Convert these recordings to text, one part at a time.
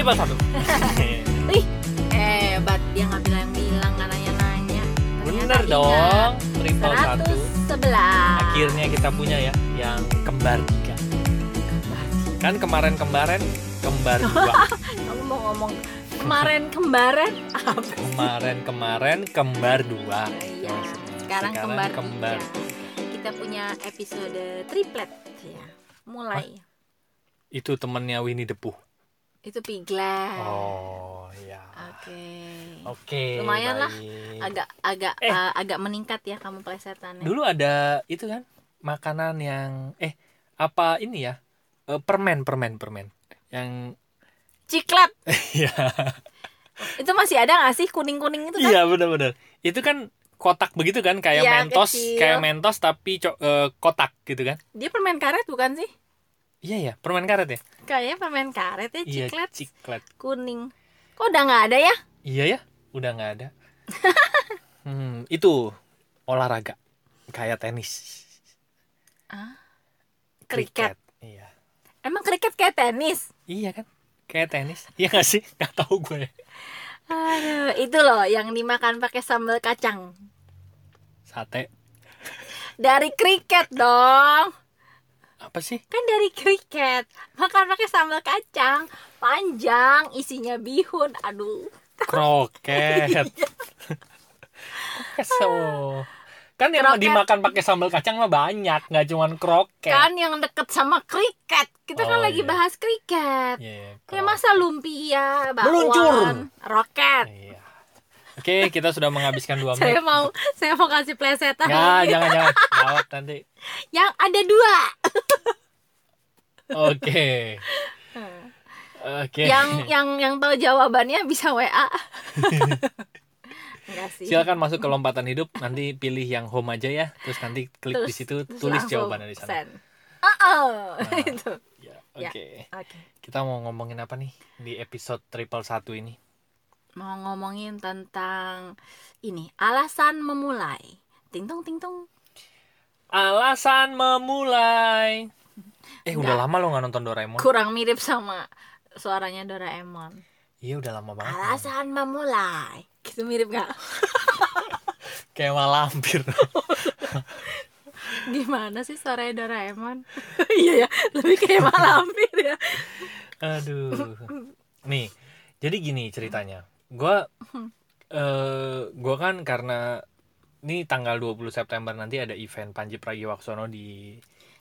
triple satu Ih, hebat dia nggak bilang-bilang nggak nanya-nanya. bener dong triple satu 111. akhirnya kita punya ya yang kembar tiga kan kemarin kemarin kembar dua Kamu mau ngomong kemarin kembaran apa? kemarin kemarin kembar dua Iya. Maksudnya. Sekarang, kembar, kembar tiga. Kita punya episode triplet ya. Mulai. itu temennya Winnie the Pooh Itu piglet. oh ya Oke. oke Lumayan lah. baik. Agak agak Eh. uh, agak meningkat ya kamu plesetannya. dulu ada itu kan makanan yang eh apa ini ya Eh, permen permen permen yang Ciklet. Iya. Itu masih ada nggak sih kuning-kuning itu kan? Iya benar-benar. Itu kan kotak begitu kan kayak Iya, mentos, kecil. kayak mentos tapi co- eh, kotak gitu kan? Dia permen karet bukan sih? Iya ya, permen karet ya? Kayaknya permen karet ya Iya, ciklet ciklet. kuning. Kok udah nggak ada ya? Iya ya, udah nggak ada. hmm, itu olahraga kayak tenis. Ah, kriket. Iya. Emang kriket kayak tenis? Iya kan? Kayak tenis. Iya gak sih? Gak tahu gue. Aduh, itu loh yang dimakan pakai sambal kacang. Sate. Dari kriket dong. Apa sih? Kan dari kriket. Makan pakai sambal kacang. Panjang, isinya bihun. Aduh. Kroket. Kesel. Kan yang Kroket. dimakan pakai sambal kacang mah banyak, nggak cuman kroket. Kan yang deket sama kriket. Kita kan Oh, lagi iya. bahas kriket. Iya, Kayak masa lumpia, bakwan, Meluncur. roket. Iya. Oke, kita sudah menghabiskan dua Saya menit. mau saya mau kasih plesetan. Ya, jangan jangan. Jawab nanti. Yang ada dua. Oke. Oke. Yang yang yang tahu jawabannya bisa WA. Enggak sih. Silakan masuk ke lompatan hidup, nanti pilih yang home aja ya. Terus nanti klik di situ, terus tulis jawabannya di sana. send. Oh, oh. Nah. itu. Ya, Ya. Oke. Oke. Kita mau ngomongin apa nih di episode triple satu ini? Mau ngomongin tentang ini, alasan memulai. Ting tong ting tong. Alasan memulai. Eh, udah lama lo nggak nonton Doraemon? Kurang mirip sama suaranya Doraemon. Iya, udah lama banget. Alasan memulai. Gitu mirip gak? Kayak malampir. Gimana sih suaranya Doraemon? iya ya, lebih kayak malampir ya. Aduh. Nih, jadi gini ceritanya. Gua eh gua kan karena ini tanggal 20 September nanti ada event Panji Pragiwaksono di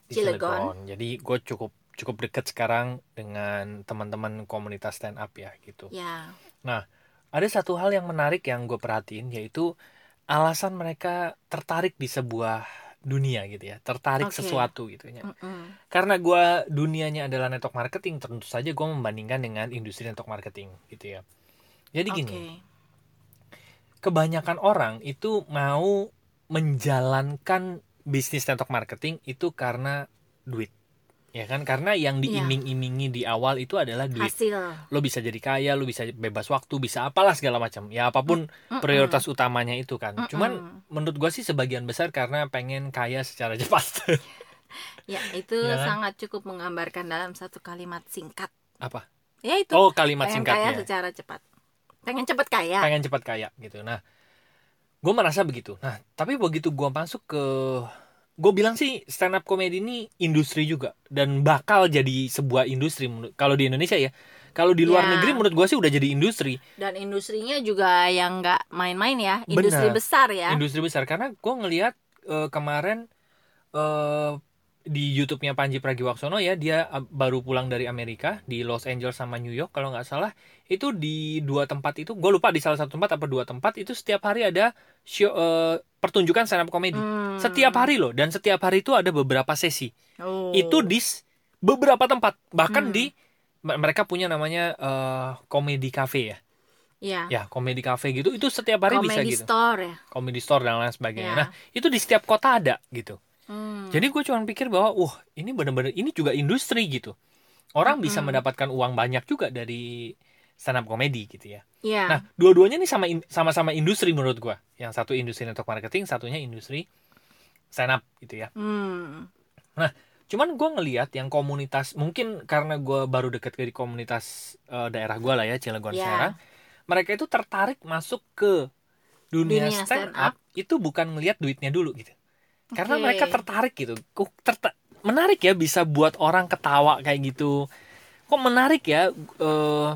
di Cilegon. Cilegon. Jadi gue cukup cukup deket sekarang dengan teman-teman komunitas stand up ya gitu. Ya. Ada satu hal yang menarik yang gue perhatiin yaitu alasan mereka tertarik di sebuah dunia gitu ya, tertarik Oke. sesuatu gitu ya. Mm-mm. Karena gua dunianya adalah network marketing, tentu saja gue membandingkan dengan industri network marketing gitu ya. Jadi gini, Oke. Kebanyakan orang itu mau menjalankan bisnis network marketing itu karena duit. Ya kan? Karena yang Iya. diiming-imingi di awal itu adalah duit. Hasil. Lo bisa jadi kaya, lo bisa bebas waktu, bisa apalah segala macam. Ya apa pun Mm-mm. prioritas utamanya itu kan. Mm-mm. Cuman menurut gua sih sebagian besar karena pengen kaya secara cepat. Ya, itu Iya kan? sangat cukup menggambarkan dalam satu kalimat singkat. Apa? Ya itu. Oh, kalimat pengen kaya singkatnya. secara cepat. Pengen cepat kaya. pengen cepat kaya gitu nah gue merasa begitu nah tapi begitu gue masuk ke gue bilang sih stand up comedy ini industri juga dan bakal jadi sebuah industri kalau di Indonesia ya kalau di luar Ya. negeri menurut gue sih udah jadi industri Dan industrinya juga yang nggak main-main ya. Industri Benar. besar ya. industri besar karena gue ngelihat eh, kemarin eh, di YouTube-nya Panji Pragiwaksono ya dia baru pulang dari Amerika di Los Angeles sama New York kalau nggak salah itu di dua tempat itu gue lupa di salah satu tempat apa dua tempat itu setiap hari ada show eh, pertunjukan stand up comedy Hmm. setiap hari loh dan setiap hari itu ada beberapa sesi Oh. itu di beberapa tempat bahkan Hmm. di mereka punya namanya eh, comedy cafe ya ya. ya comedy cafe gitu itu setiap hari bisa Comedy gitu store ya. comedy store dan lain sebagainya Ya. nah itu di setiap kota ada gitu Hmm. jadi gue cuma pikir bahwa wah ini benar-benar ini juga industri gitu orang bisa Mm-mm. mendapatkan uang banyak juga dari stand up comedy gitu ya ya. Nah, dua-duanya nih sama in- sama-sama industri menurut gua. Yang satu industri network marketing, satunya industri stand up gitu ya. Hmm. cuman gue ngelihat yang komunitas mungkin karena gue baru deket ke di komunitas eh, daerah gue lah ya Cilegon Ya. Serang mereka itu tertarik masuk ke dunia, Dunia stand stand up itu bukan ngelihat duitnya dulu gitu karena mereka tertarik gitu kok terta- menarik ya bisa buat orang ketawa kayak gitu kok menarik ya eh,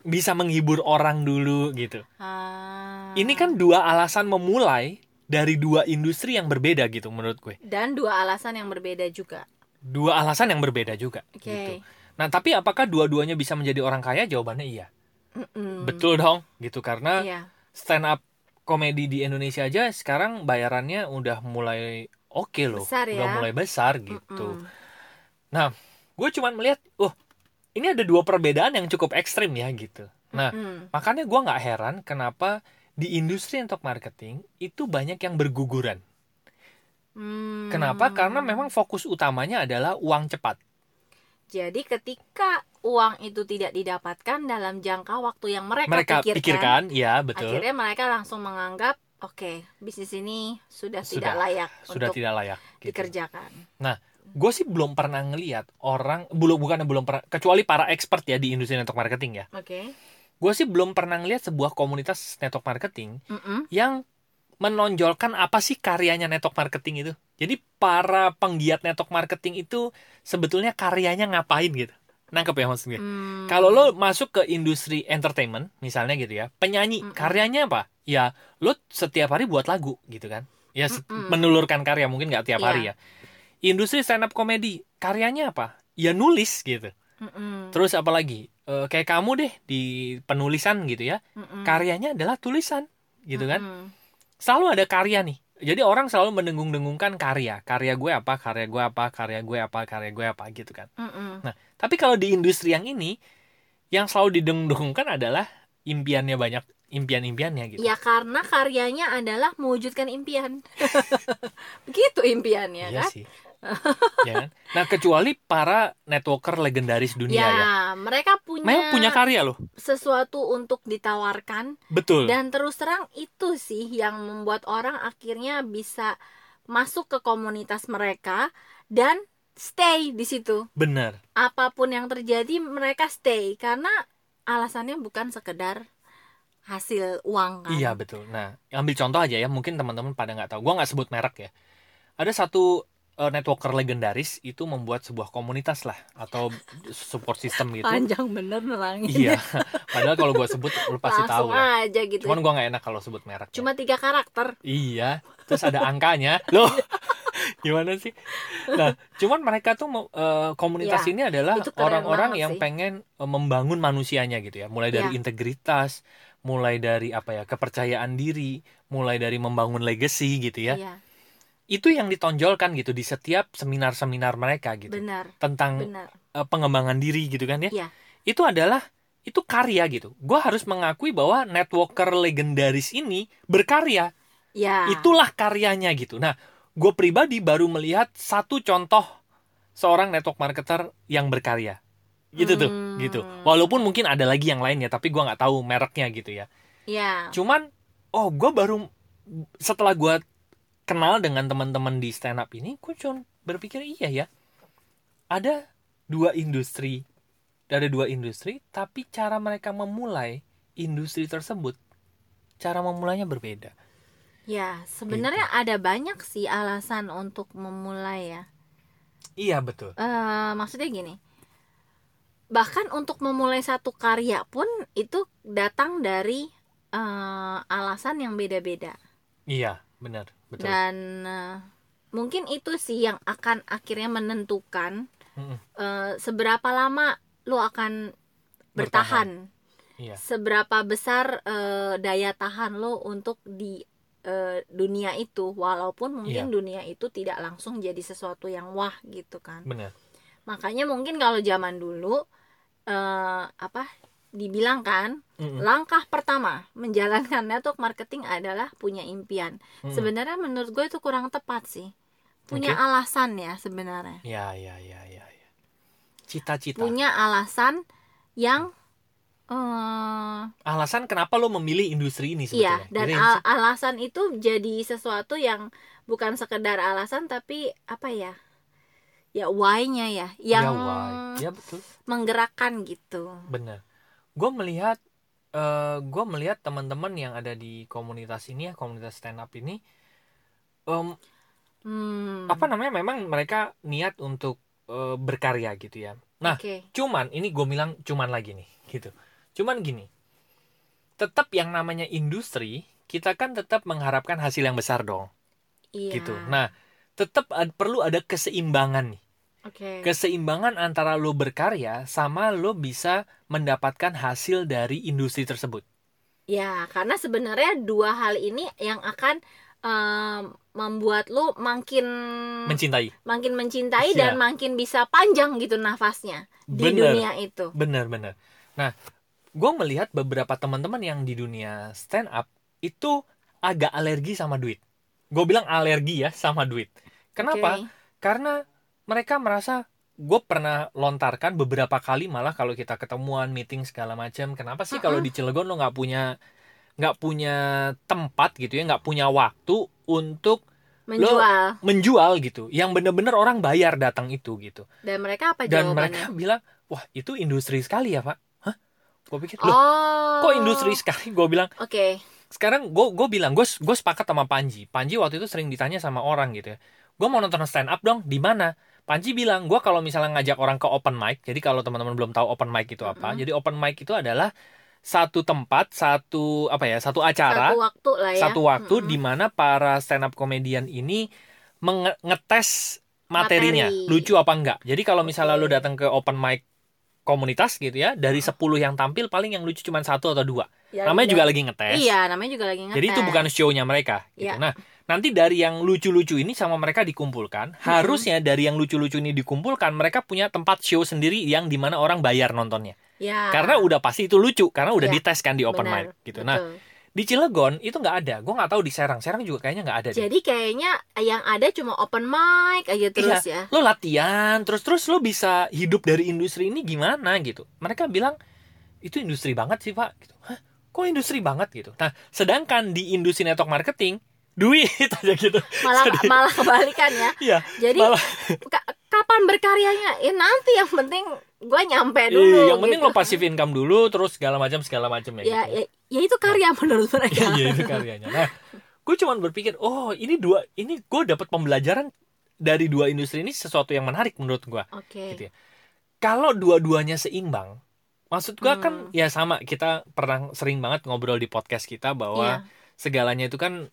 bisa menghibur orang dulu gitu Ah. ini kan dua alasan memulai dari dua industri yang berbeda gitu menurut gue dan dua alasan yang berbeda juga. dua alasan yang berbeda juga Oke. gitu nah tapi apakah dua-duanya bisa menjadi orang kaya jawabannya iya Mm-mm. betul dong gitu karena Iya. stand up komedi di Indonesia aja sekarang bayarannya udah mulai oke loh Besar udah ya. mulai besar gitu Mm-mm. gue cuman melihat oh ini ada dua perbedaan yang cukup ekstrim ya gitu nah Mm-mm. makanya gue nggak heran kenapa di industri network marketing itu banyak yang berguguran Hmm. kenapa karena memang fokus utamanya adalah uang cepat Jadi ketika uang itu tidak didapatkan dalam jangka waktu yang mereka, mereka pikirkan, pikirkan ya betul akhirnya mereka langsung menganggap oke bisnis ini sudah, Sudah, tidak layak sudah untuk tidak layak gitu. dikerjakan. gue sih belum pernah ngelihat orang belum bukan belum pernah kecuali para expert ya di industri network marketing ya Oke. gue sih belum pernah ngelihat sebuah komunitas network marketing Mm-mm. yang menonjolkan apa sih karyanya network marketing itu jadi para penggiat network marketing itu sebetulnya karyanya ngapain gitu nangkep ya maksudnya Hmm. kalau lo masuk ke industri entertainment misalnya gitu ya penyanyi Mm-mm. karyanya apa ya lo setiap hari buat lagu gitu kan ya Mm-mm. menelurkan karya mungkin nggak tiap Iya. hari ya industri stand up komedi karyanya apa ya nulis gitu Mm-mm. terus apa lagi Eh, kayak kamu deh di penulisan gitu ya Mm-mm. karyanya adalah tulisan gitu kan selalu ada karya nih jadi orang selalu mendengung-dengungkan karya karya gue apa karya gue apa karya gue apa karya gue apa gitu kan Mm-mm. tapi kalau di industri yang ini yang selalu didengung-dengungkan adalah impiannya banyak impian-impiannya gitu Ya karena karyanya adalah mewujudkan impian. Begitu impiannya iya kan? sih ya kan? nah kecuali para networker legendaris dunia ya, ya, mereka punya, memang punya karya loh sesuatu untuk ditawarkan betul dan terus terang itu sih yang membuat orang akhirnya bisa masuk ke komunitas mereka dan stay di situ. benar Apa pun yang terjadi mereka stay karena alasannya bukan sekedar hasil uang kan. Iya betul. Nah, ambil contoh aja ya, mungkin teman-teman pada nggak tahu. Gua nggak sebut merek ya. Ada satu eh, networker legendaris itu membuat sebuah komunitas lah atau support system gitu. Panjang bener nerangin. Iya. Padahal kalau gua sebut lu pasti tahu Langsung ya. aja gitu. Cuman gua nggak enak kalau sebut merek. ya. Cuma tiga karakter. Iya. Terus ada angkanya. Loh. Gimana sih? Nah, cuman mereka tuh eh, komunitas Ya, ini adalah orang-orang yang sih. pengen eh, membangun manusianya gitu ya. Mulai dari Ya. integritas, mulai dari apa ya, kepercayaan diri, mulai dari membangun legacy gitu ya. Iya, Itu yang ditonjolkan gitu di setiap seminar-seminar mereka gitu. benar, Tentang benar. eh, pengembangan diri gitu kan ya. Iya. Itu adalah itu karya gitu. Gue harus mengakui bahwa networker legendaris ini berkarya Ya. itulah karyanya gitu. Nah, gue pribadi baru melihat satu contoh seorang network marketer yang berkarya, gitu tuh, Hmm. gitu. Walaupun mungkin ada lagi yang lainnya, tapi gue nggak tahu mereknya gitu ya. Ya. Cuman, oh gue baru setelah gue kenal dengan teman-teman di stand up ini, gue cuma berpikir iya ya, ada dua industri, ada dua industri, tapi cara mereka memulai industri tersebut, cara memulainya berbeda. Ya, sebenarnya Gitu. ada banyak sih alasan untuk memulai ya. Iya betul. Eh, maksudnya gini. Bahkan untuk memulai satu karya pun itu datang dari eh, alasan yang beda-beda. Iya, benar, betul. Dan eh, mungkin itu sih yang akan akhirnya menentukan Mm-mm. eh, seberapa lama lo akan bertahan. Iya. Seberapa besar eh, daya tahan lo untuk di eh, dunia itu walaupun mungkin Iya. dunia itu tidak langsung jadi sesuatu yang wah gitu kan. Benar. Makanya mungkin kalau zaman dulu eh, apa dibilang kan Mm-mm. langkah pertama menjalankan network marketing adalah punya impian. Mm-mm. Sebenarnya menurut gue itu kurang tepat sih. Punya Oke. alasan ya sebenarnya. Ya, ya, ya, ya, ya. Cita-cita. Punya alasan yang eh Alasan kenapa lo memilih industri ini iya sebetulnya? dan Jadi, al- alasan itu jadi sesuatu yang bukan sekedar alasan tapi apa ya? ya why-nya ya yang ya why ya betul menggerakkan gitu bener gue melihat eh gue melihat teman-teman yang ada di komunitas ini ya komunitas stand up ini em, hmm. apa namanya memang mereka niat untuk eh, berkarya gitu ya. Nah oke. cuman ini gue bilang cuman lagi nih gitu. Cuman gini tetap yang namanya industri kita kan tetap mengharapkan hasil yang besar dong. Iya. Gitu. Nah tetap ad- perlu ada keseimbangan nih oke. Keseimbangan antara lo berkarya sama lo bisa mendapatkan hasil dari industri tersebut. Ya karena sebenarnya dua hal ini yang akan em, membuat lu makin mencintai. Makin mencintai Iya. dan makin bisa panjang gitu nafasnya di Bener. dunia itu. Bener-bener nah gue melihat beberapa teman-teman yang di dunia stand up itu agak alergi sama duit. Gue bilang alergi ya sama duit. Kenapa? Oke. karena mereka merasa gue pernah lontarkan beberapa kali malah kalau kita ketemuan meeting segala macam kenapa sih kalau di Cilegon lo nggak punya nggak punya tempat gitu ya nggak punya waktu untuk menjual. menjual gitu. Yang bener-bener orang bayar datang itu gitu. Dan mereka apa dan jawabannya? mereka bilang wah itu industri sekali ya pak. Hah? Gue pikir loh oh. kok industri sekali? Gue bilang oke. Sekarang gue gue bilang gue gue sepakat sama Panji. Panji waktu itu sering ditanya sama orang gitu ya. Gue mau nonton stand up dong di mana Panji bilang gue kalau misalnya ngajak orang ke open mic jadi kalau teman-teman belum tahu open mic itu apa Mm-mm. jadi open mic itu adalah satu tempat satu apa ya satu acara satu waktu lah ya satu waktu Mm-mm. di mana para stand up comedian ini menge- ngetes materinya Materi. lucu apa enggak. Jadi kalau misalnya Oke. lu datang ke open mic komunitas gitu ya, dari 10 yang tampil paling yang lucu cuma satu atau dua. Ya, namanya udah. juga lagi ngetes. iya namanya juga lagi ngetes Jadi itu bukan show-nya mereka gitu. Iya. Nah, nanti dari yang lucu-lucu ini sama mereka dikumpulkan, harusnya dari yang lucu-lucu ini dikumpulkan, mereka punya tempat show sendiri yang di mana orang bayar nontonnya. ya Karena udah pasti itu lucu, karena udah Iya. dites kan di open benar, mic gitu. Nah, betul. di Cilegon itu nggak ada. Gue nggak tahu di Serang. Serang juga kayaknya nggak ada. deh. jadi kayaknya yang ada cuma open mic aja terus ya lo latihan terus terus lo bisa hidup dari industri ini gimana gitu mereka bilang itu industri banget sih pak gitu Hah? kok industri banget gitu nah sedangkan di industri network marketing duit aja gitu malah Jadi- malah kebalikan ya iya jadi malah ka- kapan berkaryanya ya nanti yang penting gue nyampe dulu iya, yang penting gitu. lo passive income dulu terus segala macam segala macam ya, ya, gitu. ya ya itu karya menurut mereka iya itu karyanya nah gue cuman berpikir oh ini dua ini gue dapat pembelajaran dari dua industri ini sesuatu yang menarik menurut gue oke Gitu ya. kalau dua-duanya seimbang maksud gua kan Hmm. ya sama kita pernah sering banget ngobrol di podcast kita bahwa Iya. segalanya itu kan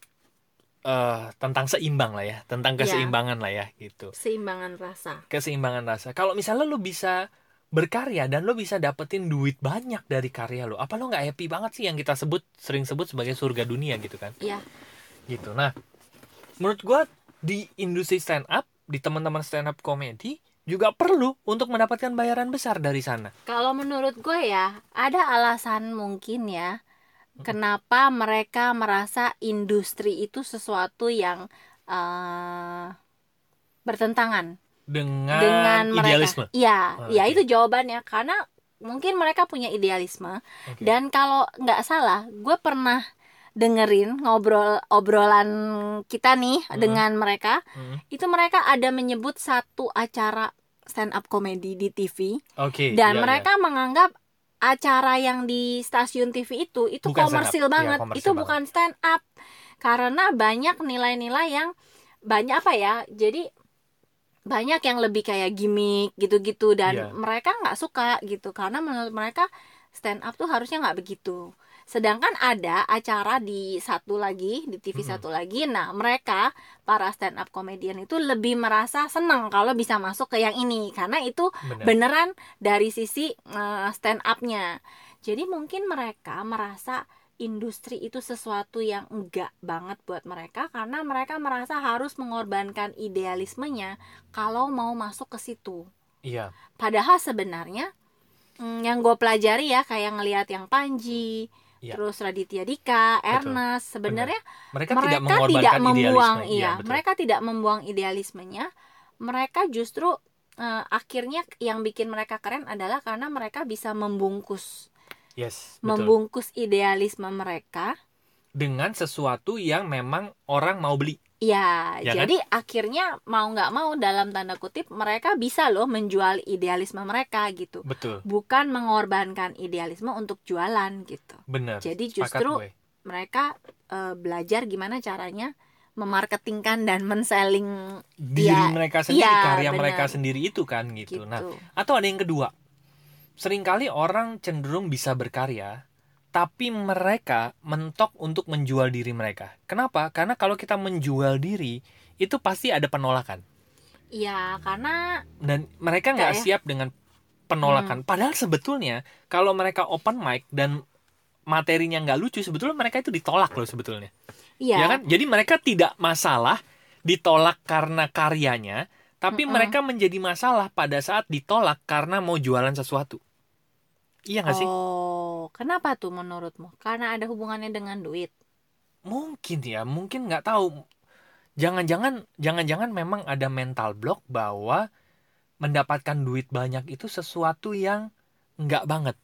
eh, tentang seimbang lah ya tentang Iya. keseimbangan lah ya gitu. Seimbangan rasa. Keseimbangan rasa. Kalau misalnya lu bisa berkarya dan lo bisa dapetin duit banyak dari karya lo apa lo nggak happy banget sih yang kita sebut sering sebut sebagai surga dunia gitu kan? Iya. gitu. Nah menurut gua di industri stand up di teman-teman stand up komedi juga perlu untuk mendapatkan bayaran besar dari sana. Kalau menurut gue ya, ada alasan mungkin ya, kenapa mereka merasa industri itu sesuatu yang eh, bertentangan dengan, dengan mereka. idealisme Iya, Oh, ya oke. itu jawabannya karena mungkin mereka punya idealisme Oke. dan kalau nggak salah, gue pernah dengerin ngobrol obrolan kita nih Hmm. dengan mereka, Hmm. itu mereka ada menyebut satu acara stand up comedy di TV oke dan iya, iya. mereka menganggap acara yang di stasiun TV itu itu Bukan komersil Iya, banget. komersil itu banget. bukan stand up. Karena banyak nilai-nilai yang banyak apa ya jadi banyak yang lebih kayak gimmick gitu-gitu. Dan Iya. mereka nggak suka gitu. Karena menurut mereka stand up tuh harusnya nggak begitu sedangkan ada acara di satu lagi di TV Mm-mm. satu lagi nah mereka para stand up comedian itu lebih merasa senang kalau bisa masuk ke yang ini karena itu Benar. beneran dari sisi eh, stand up-nya. Jadi mungkin mereka merasa industri itu sesuatu yang enggak banget buat mereka karena mereka merasa harus mengorbankan idealismenya kalau mau masuk ke situ. iya Padahal sebenarnya mm, yang gue pelajari ya kayak ngelihat yang Panji, Iya. terus Raditya Dika, Ernest, sebenarnya mereka, mereka tidak tidak, membuang idealisme. Iya, betul. mereka tidak membuang idealismenya. Mereka justru eh, akhirnya yang bikin mereka keren adalah karena mereka bisa membungkus. Yes betul. Membungkus idealisme mereka. Dengan sesuatu yang memang orang mau beli Iya, Ya kan? jadi akhirnya mau nggak mau dalam tanda kutip mereka bisa loh menjual idealisme mereka gitu. betul Bukan mengorbankan idealisme untuk jualan gitu. bener Jadi justru gue. mereka eh, belajar gimana caranya memarketingkan dan men-selling diri Iya, mereka sendiri iya, karya bener. mereka sendiri itu kan gitu. gitu. Nah, atau ada yang kedua. Seringkali orang cenderung bisa berkarya tapi mereka mentok untuk menjual diri mereka. Kenapa? Karena kalau kita menjual diri itu pasti ada penolakan Iya, karena dan mereka Nggak ya? siap dengan penolakan. Padahal sebetulnya kalau mereka open mic dan materinya nggak lucu, sebetulnya mereka itu ditolak loh sebetulnya. iya Ya kan? Jadi mereka tidak masalah ditolak karena karyanya, tapi Mm-mm. mereka menjadi masalah pada saat ditolak karena mau jualan sesuatu. Iya nggak sih? Oh, kenapa tuh menurutmu? Karena ada hubungannya dengan duit. Mungkin ya, mungkin nggak tahu. Jangan-jangan, jangan-jangan memang ada mental block bahwa mendapatkan duit banyak itu sesuatu yang nggak banget.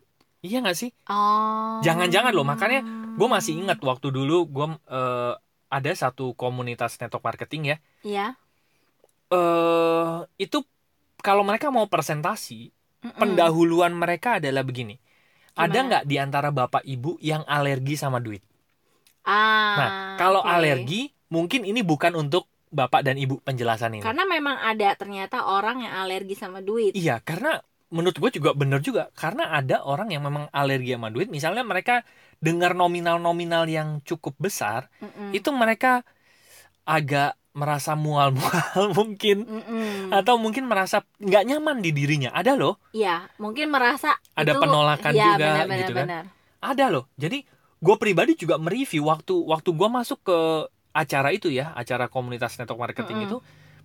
Iya nggak sih? Oh. Jangan-jangan loh, makanya Gue masih ingat waktu dulu gue eh, ada satu komunitas network marketing ya. Iya. eh itu kalau mereka mau presentasi, Mm-mm. pendahuluan mereka adalah begini. Ada nggak di antara bapak ibu yang alergi sama duit? Ah. Nah, kalau oke. alergi, mungkin ini bukan untuk bapak dan ibu penjelasan ini. Karena memang ada ternyata orang yang alergi sama duit. Iya, karena menurut gue juga bener juga. Karena ada orang yang memang alergi sama duit. Misalnya mereka dengar nominal-nominal yang cukup besar, Mm-mm. itu mereka agak merasa mual-mual mungkin. Mm-mm. Atau mungkin merasa nggak nyaman di dirinya. Ada loh. Iya, mungkin merasa Ada itu- penolakan Iya, juga, benar, benar, gitu kan. benar. ada loh jadi gue pribadi juga mereview waktu waktu gue masuk ke acara itu ya acara komunitas network marketing Mm-mm. itu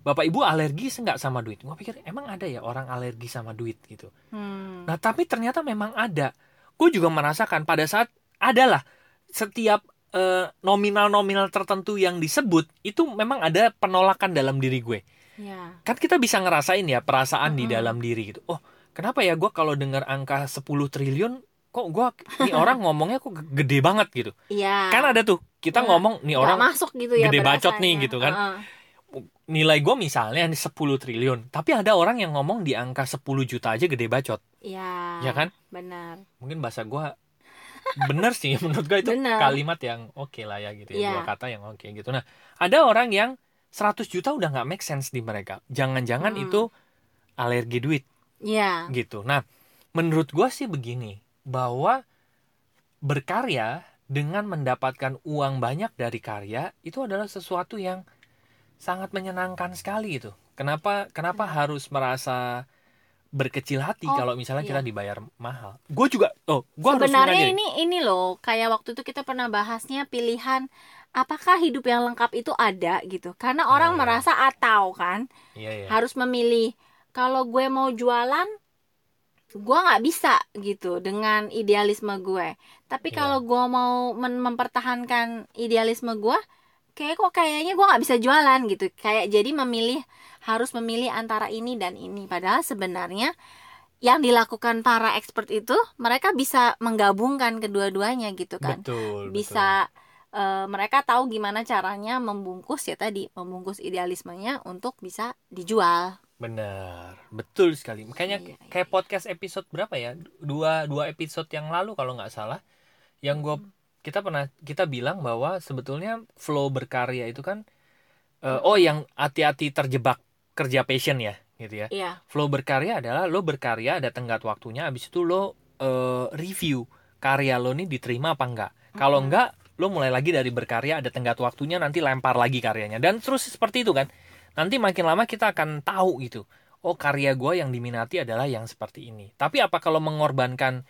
bapak ibu alergi nggak sama duit gue pikir emang ada ya orang alergi sama duit gitu Hmm. nah tapi ternyata memang ada gue juga merasakan pada saat adalah setiap nominal-nominal tertentu yang disebut itu memang ada penolakan dalam diri gue Iya. kan kita bisa ngerasain ya perasaan di Mm-mm. dalam diri gitu oh kenapa ya gue kalau dengar angka 10 triliun kok gue ini orang ngomongnya kok gede banget gitu Iya. kan ada tuh kita Nggak- ngomong nih orang masuk gitu ya gede bacot nih gitu kan. Heeh. nilai gue misalnya 10 triliun tapi ada orang yang ngomong di angka 10 juta aja gede bacot Iya. ya kan Benar. mungkin bahasa gue bener sih menurut gue itu Bener. kalimat yang oke lah ya gitu ya Iya. dua kata yang oke gitu nah ada orang yang 100 juta udah nggak make sense di mereka jangan-jangan Hmm. itu alergi duit Iya. gitu. Nah, menurut gua sih begini, bahwa berkarya dengan mendapatkan uang banyak dari karya itu adalah sesuatu yang sangat menyenangkan sekali itu. Kenapa kenapa harus merasa berkecil hati Oh, kalau misalnya iya. kita dibayar mahal? Gue juga oh, harus Sebenarnya ini ini loh, kayak waktu itu kita pernah bahasnya pilihan apakah hidup yang lengkap itu ada gitu. Karena orang iya. merasa atau kan Iya, iya. harus memilih kalau gue mau jualan gue nggak bisa gitu dengan idealisme gue. Tapi Iya. kalau gue mau mempertahankan idealisme gue, kayak kok kayaknya gue nggak bisa jualan gitu. Kayak jadi memilih harus memilih antara ini dan ini. Padahal sebenarnya yang dilakukan para expert itu mereka bisa menggabungkan kedua-duanya gitu kan. Betul, betul. bisa eh, mereka tahu gimana caranya membungkus ya tadi membungkus idealismenya untuk bisa dijual. Benar, betul sekali. Makanya Iya, iya. kayak podcast episode berapa ya? Dua dua episode yang lalu kalau nggak salah, yang gue kita pernah kita bilang bahwa sebetulnya flow berkarya itu kan, eh, oh yang hati-hati terjebak kerja passion ya, gitu ya. Iya. Flow berkarya adalah lo berkarya ada tenggat waktunya, abis itu lo eh, review karya lo nih diterima apa enggak. Kalau Mm-mm. enggak, lo mulai lagi dari berkarya ada tenggat waktunya, nanti lempar lagi karyanya dan terus seperti itu kan. Nanti makin lama kita akan tahu gitu. Oh karya gue yang diminati adalah yang seperti ini. Tapi apa kalau mengorbankan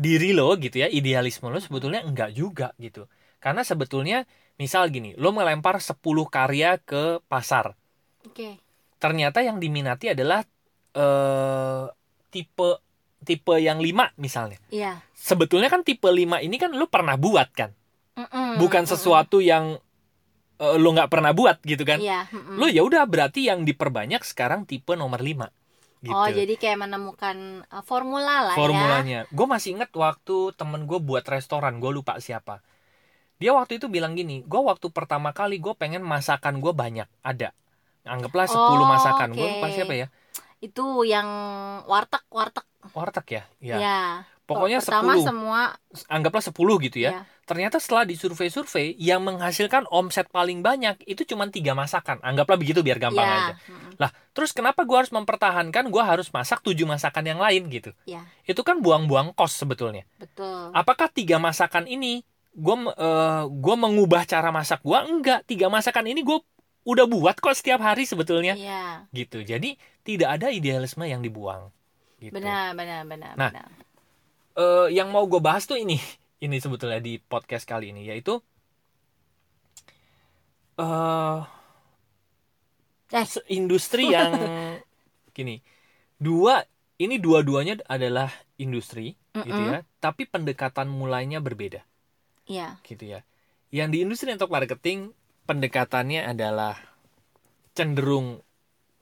diri lo gitu ya, idealisme lo sebetulnya enggak juga gitu. Karena sebetulnya misal gini, lo melempar 10 karya ke pasar Oke. ternyata yang diminati adalah eh tipe tipe yang lima misalnya. Iya. Sebetulnya kan tipe 5 ini kan lu pernah buat kan, Mm-mm, bukan mm-mm. sesuatu yang eh, lu nggak pernah buat gitu kan. Iya. mm-mm. Lu ya udah berarti yang diperbanyak sekarang tipe nomor 5 gitu. Oh jadi kayak menemukan uh, formula lah ya. Formulanya. Gue masih inget waktu temen gue buat restoran, gue lupa siapa. dia waktu itu bilang gini gue waktu pertama kali gue pengen masakan gue banyak ada anggaplah 10 Oh, masakan gue oke. lupa siapa ya Itu yang warteg warteg. warteg ya ya Ya. Pokoknya Pertama 10 semua anggaplah 10 gitu ya. Ya. ternyata setelah disurvei-survei yang menghasilkan omset paling banyak itu cuma tiga masakan. Anggaplah begitu biar gampang ya. aja. Mm, lah terus kenapa gue harus mempertahankan gue harus masak tujuh masakan yang lain gitu? Ya, itu kan buang-buang kos sebetulnya. Betul. apakah tiga masakan ini gue gue mengubah cara masak gue enggak. Tiga masakan ini gue udah buat kok setiap hari sebetulnya. Iya. gitu. Jadi tidak ada idealisme yang dibuang. Gitu. Benar, benar, benar, Nah, benar. Eh, yang mau gue bahas tuh ini ini sebetulnya di podcast kali ini yaitu eh Eh. se- industri yang gini dua ini dua-duanya adalah industri gitu Mm-mm. ya tapi pendekatan mulainya berbeda Iya. gitu ya yang di industri network marketing pendekatannya adalah cenderung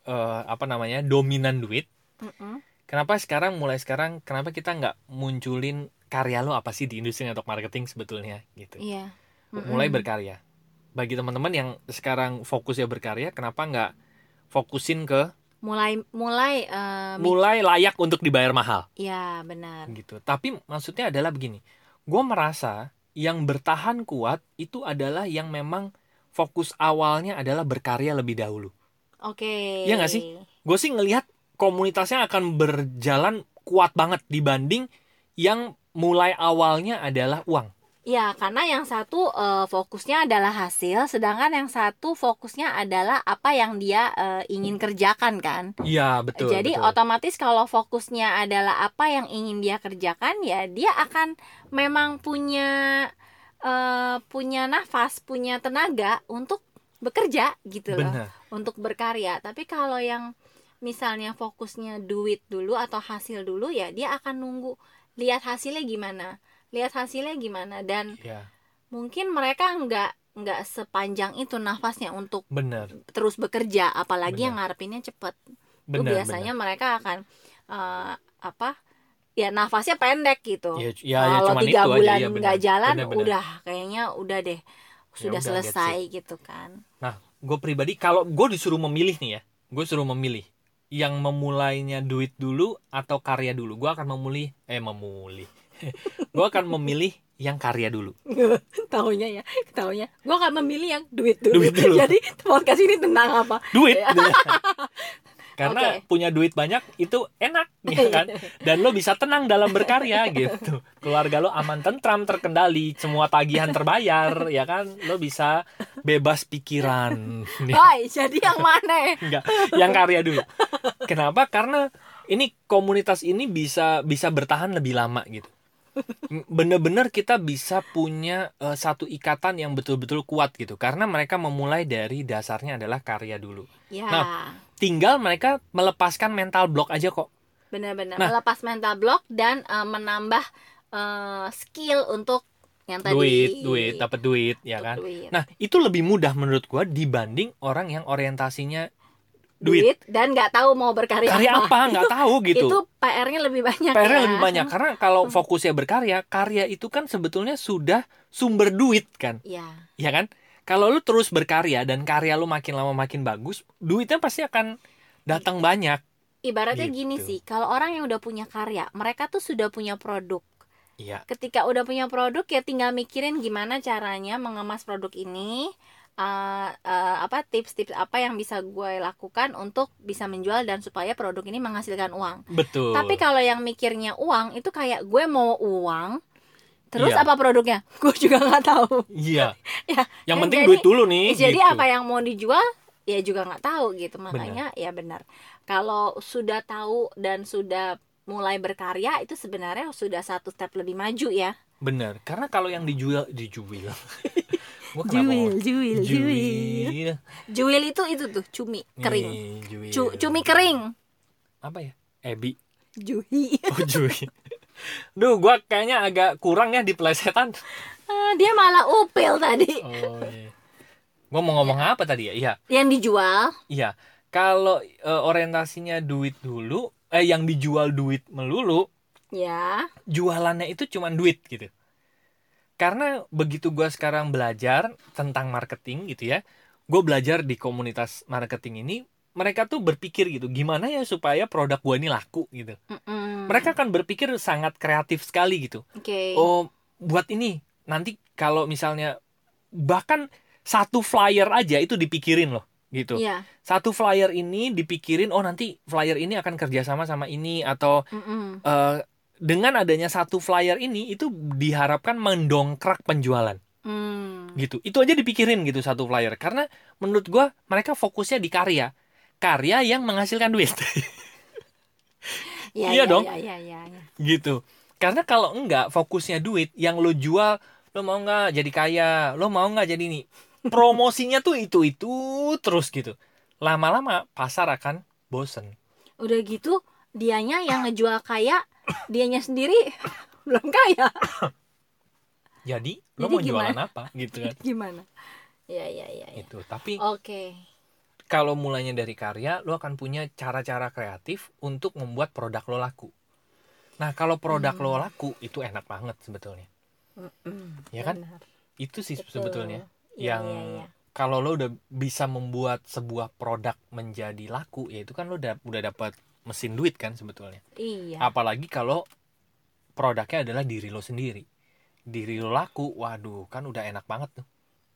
eh, apa namanya dominan duit Mm-mm. Kenapa sekarang mulai sekarang kenapa kita nggak munculin karya lo apa sih di industri network marketing sebetulnya gitu. Iya. Mulai Mm-mm. berkarya. Bagi teman-teman yang sekarang fokusnya berkarya, kenapa nggak fokusin ke mulai mulai mik- mulai layak untuk dibayar mahal Iya, benar. gitu. Tapi maksudnya adalah begini. Gue merasa yang bertahan kuat itu adalah yang memang fokus awalnya adalah berkarya lebih dahulu. Oke. Iya nggak sih? Gue sih ngelihat komunitasnya akan berjalan kuat banget dibanding yang mulai awalnya adalah uang. Ya, karena yang satu eh, fokusnya adalah hasil, sedangkan yang satu fokusnya adalah apa yang dia eh, ingin kerjakan kan. Iya betul. Jadi betul. otomatis kalau fokusnya adalah apa yang ingin dia kerjakan, ya dia akan memang punya eh, punya nafas, punya tenaga untuk bekerja gitu loh, benar. untuk berkarya. Tapi kalau yang misalnya fokusnya duit dulu atau hasil dulu, ya dia akan nunggu lihat hasilnya gimana, lihat hasilnya gimana dan Iya mungkin mereka nggak nggak sepanjang itu nafasnya untuk benar. terus bekerja apalagi Benar. yang ngarepinnya cepet itu Benar. biasanya mereka akan eh, apa ya nafasnya pendek gitu. Ya, ya, ya, kalau tiga itu bulan iya, nggak jalan Benar, benar. udah kayaknya udah deh sudah udah, selesai gitu kan Gue pribadi kalau gue disuruh memilih nih ya, gue suruh memilih yang memulainya duit dulu atau karya dulu. Gue akan memilih eh memulih. gue akan memilih yang karya dulu. tahunya ya tahunya gue akan memilih yang duit dulu, Duit dulu. jadi podcast ini tentang apa Duit. Karena Oke. punya duit banyak itu enak ya kan. Dan lo bisa tenang dalam berkarya gitu. Keluarga lo aman tentram terkendali, semua tagihan terbayar ya kan. Lo bisa bebas pikiran. Hai, jadi yang mana Enggak, yang karya dulu. Kenapa? Karena ini komunitas ini bisa bisa bertahan lebih lama gitu. Bener-bener kita bisa punya eh, satu ikatan yang betul-betul kuat gitu. Karena mereka memulai dari dasarnya adalah karya dulu. ya Nah. Tinggal mereka melepaskan mental block aja kok. benar-benar Nah. melepas mental block dan eh, menambah eh, skill untuk yang tadi Duit, duit, dapat duit ya kan. duit. Nah, itu lebih mudah menurut gua dibanding orang yang orientasinya duit, duit. dan nggak tahu mau berkarya Karya apa nggak tahu gitu. itu PR-nya lebih banyak PR-nya ya. lebih banyak karena kalau fokusnya berkarya, karya itu kan sebetulnya sudah sumber duit kan, ya ya kan? Kalau lu terus berkarya dan karya lu makin lama makin bagus, duitnya pasti akan datang banyak. ibaratnya Gitu. gini sih kalau orang yang udah punya karya mereka tuh sudah punya produk Iya, ketika udah punya produk ya tinggal mikirin gimana caranya mengemas produk ini eh, eh, apa tips-tips apa yang bisa gue lakukan untuk bisa menjual dan supaya produk ini menghasilkan uang betul. Tapi kalau yang mikirnya uang itu kayak gue mau uang, terus Iya. apa produknya? Gue juga nggak tahu. iya. Ya, yang kan penting jadi- duit dulu nih. Jadi gitu. apa yang mau dijual? Ya juga nggak tahu gitu. Makanya ya benar. Kalau sudah tahu dan sudah mulai berkarya itu sebenarnya sudah satu step lebih maju ya. Bener, karena kalau yang dijual dijual. Ngomong- juil, Juil. Juil itu itu tuh cumi kering. Nih. Cu- cumi kering. Apa ya? Ebi. Juhi. Oh, juil. Duh, gua kayaknya agak kurang ya di pelesetan. Ah, dia malah upil tadi. Oh iya. Gua mau ngomong apa tadi ya? Iya, Yang dijual iya. Kalau eh, orientasinya duit dulu, eh yang dijual duit melulu, ya. jualannya itu cuman duit gitu. Karena begitu gue sekarang belajar tentang marketing gitu ya gue belajar di komunitas marketing ini mereka tuh berpikir gitu gimana ya supaya produk gue ini laku gitu Mm-mm. mereka kan berpikir sangat kreatif sekali gitu Oke. oh buat ini nanti kalau misalnya bahkan satu flyer aja itu dipikirin loh gitu Iya. satu flyer ini dipikirin oh nanti flyer ini akan kerjasama sama ini atau Mm-mm. eh, dengan adanya satu flyer ini itu diharapkan mendongkrak penjualan. Hmm. gitu. Itu aja dipikirin gitu satu flyer. Karena menurut gua mereka fokusnya di karya. Karya yang menghasilkan duit. Ya, Iya ya, dong. Ya, ya, ya, ya. gitu. Karena kalau enggak fokusnya duit yang lo jual lo mau nggak jadi kaya? Lo mau nggak jadi ini? Promosinya tuh itu itu terus gitu. Lama-lama pasar akan bosen. Udah gitu dianya yang ngejual kaya, dianya sendiri belum kaya. jadi lo Jadi mau gimana? jualan apa gitu kan Gimana? Ya, ya, ya, ya. itu tapi Oke. kalau mulainya dari karya lo akan punya cara-cara kreatif untuk membuat produk lo laku nah kalau produk Hmm. lo laku itu enak banget sebetulnya Mm-mm. Ya kan? Benar. itu sih Betul. sebetulnya Iya, yang iya, iya. kalau lo udah bisa membuat sebuah produk menjadi laku ya itu kan lo udah udah dapat mesin duit kan sebetulnya Iya. apalagi kalau produknya adalah diri lo sendiri diri lo laku waduh kan udah enak banget tuh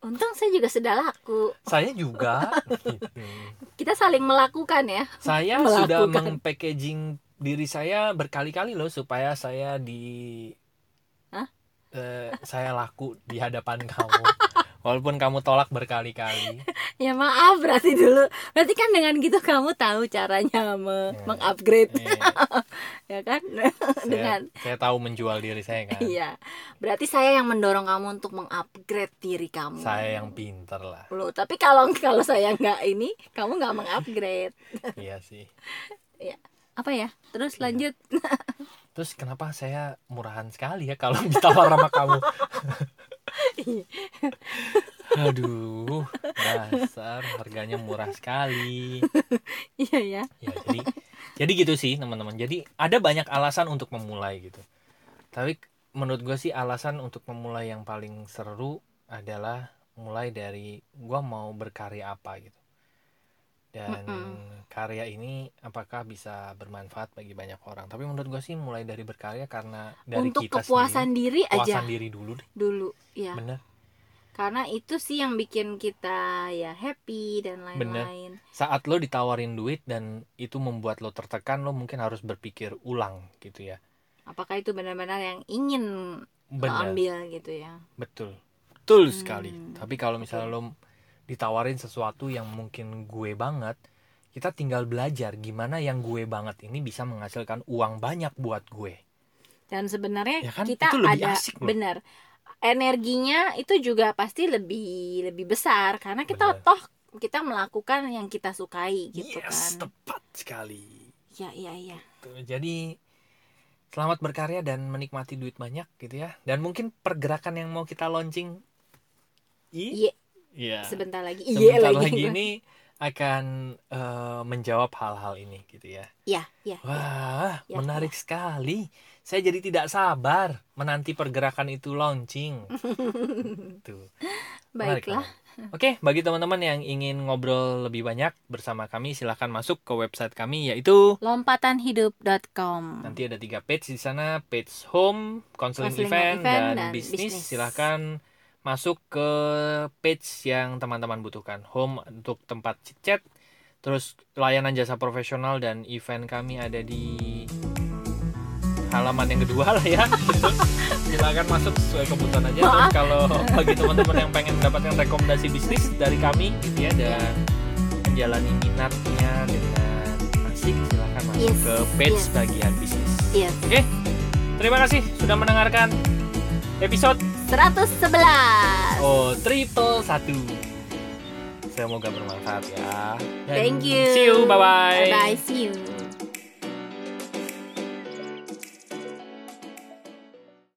Untung saya juga sudah laku. saya juga gitu. Kita saling melakukan ya. saya sudah Melakukan. mengpackaging diri saya berkali-kali loh supaya saya di Hah? eh, saya laku di hadapan kamu walaupun kamu tolak berkali-kali Ya maaf berarti dulu. Berarti kan dengan gitu kamu tahu caranya me- Ya. mengupgrade Eh, ya kan? saya, dengan saya tahu menjual diri saya kan Iya. Berarti saya yang mendorong kamu untuk mengupgrade diri kamu. saya yang pinter lah Loh, tapi kalau kalau saya nggak ini, kamu nggak mengupgrade. iya sih Apa ya? Terus lanjut. terus kenapa saya murahan sekali ya kalau ditawar sama kamu aduh dasar harganya murah sekali. Iya ya. ya jadi jadi gitu sih teman-teman. Jadi ada banyak alasan untuk memulai gitu. Tapi menurut gue sih alasan untuk memulai yang paling seru adalah mulai dari gue mau berkarya apa gitu dan Mm-mm. karya ini apakah bisa bermanfaat bagi banyak orang tapi menurut gue sih mulai dari berkarya karena dari Untuk kita kepuasan diri sendiri, aja kepuasan diri dulu deh dulu, ya. bener Karena itu sih yang bikin kita ya happy dan lain-lain. saat lo ditawarin duit dan itu membuat lo tertekan lo mungkin harus berpikir ulang gitu ya Apakah itu benar-benar yang ingin lo bener ambil gitu ya? Betul. Betul Hmm. sekali. Tapi kalau misalnya lo ditawarin sesuatu yang mungkin gue banget, kita tinggal belajar gimana yang gue banget ini bisa menghasilkan uang banyak buat gue. Dan sebenarnya Ya kan? kita Itu lebih ada asik loh. benar energinya itu juga pasti lebih lebih besar karena kita Benar. toh kita melakukan yang kita sukai gitu yes, kan. tepat sekali. Ya iya iya. Jadi selamat berkarya dan menikmati duit banyak gitu ya. Dan mungkin pergerakan yang mau kita launching i Iya, Iya. sebentar lagi. Iya Sebentar lagi. lagi ini akan eh, menjawab hal-hal ini gitu ya. Iya, iya. Wah, Ya, menarik sekali. Saya jadi tidak sabar menanti pergerakan itu launching. Tuh. Baiklah. banget. Oke, bagi teman-teman yang ingin ngobrol lebih banyak bersama kami, silahkan masuk ke website kami yaitu Lompatanhidup.com. nanti ada tiga page di sana, page home, counseling, Counseling event, event dan, dan bisnis. bisnis. Silahkan masuk ke page yang teman-teman butuhkan. Home untuk tempat chat, terus layanan jasa profesional dan event kami ada di halaman yang kedua lah ya. Silahkan masuk sesuai kebutuhan aja. Terus Maaf. kalau bagi teman-teman yang pengen mendapatkan rekomendasi bisnis dari kami, gitu ya, dan menjalani minatnya dengan asik, silahkan masuk Yes, ke page yes. bagian bisnis. Iya. Oke, terima kasih sudah mendengarkan episode 111. oh triple satu. Semoga bermanfaat ya. Dan Thank you. See you, bye bye. Bye bye. See you.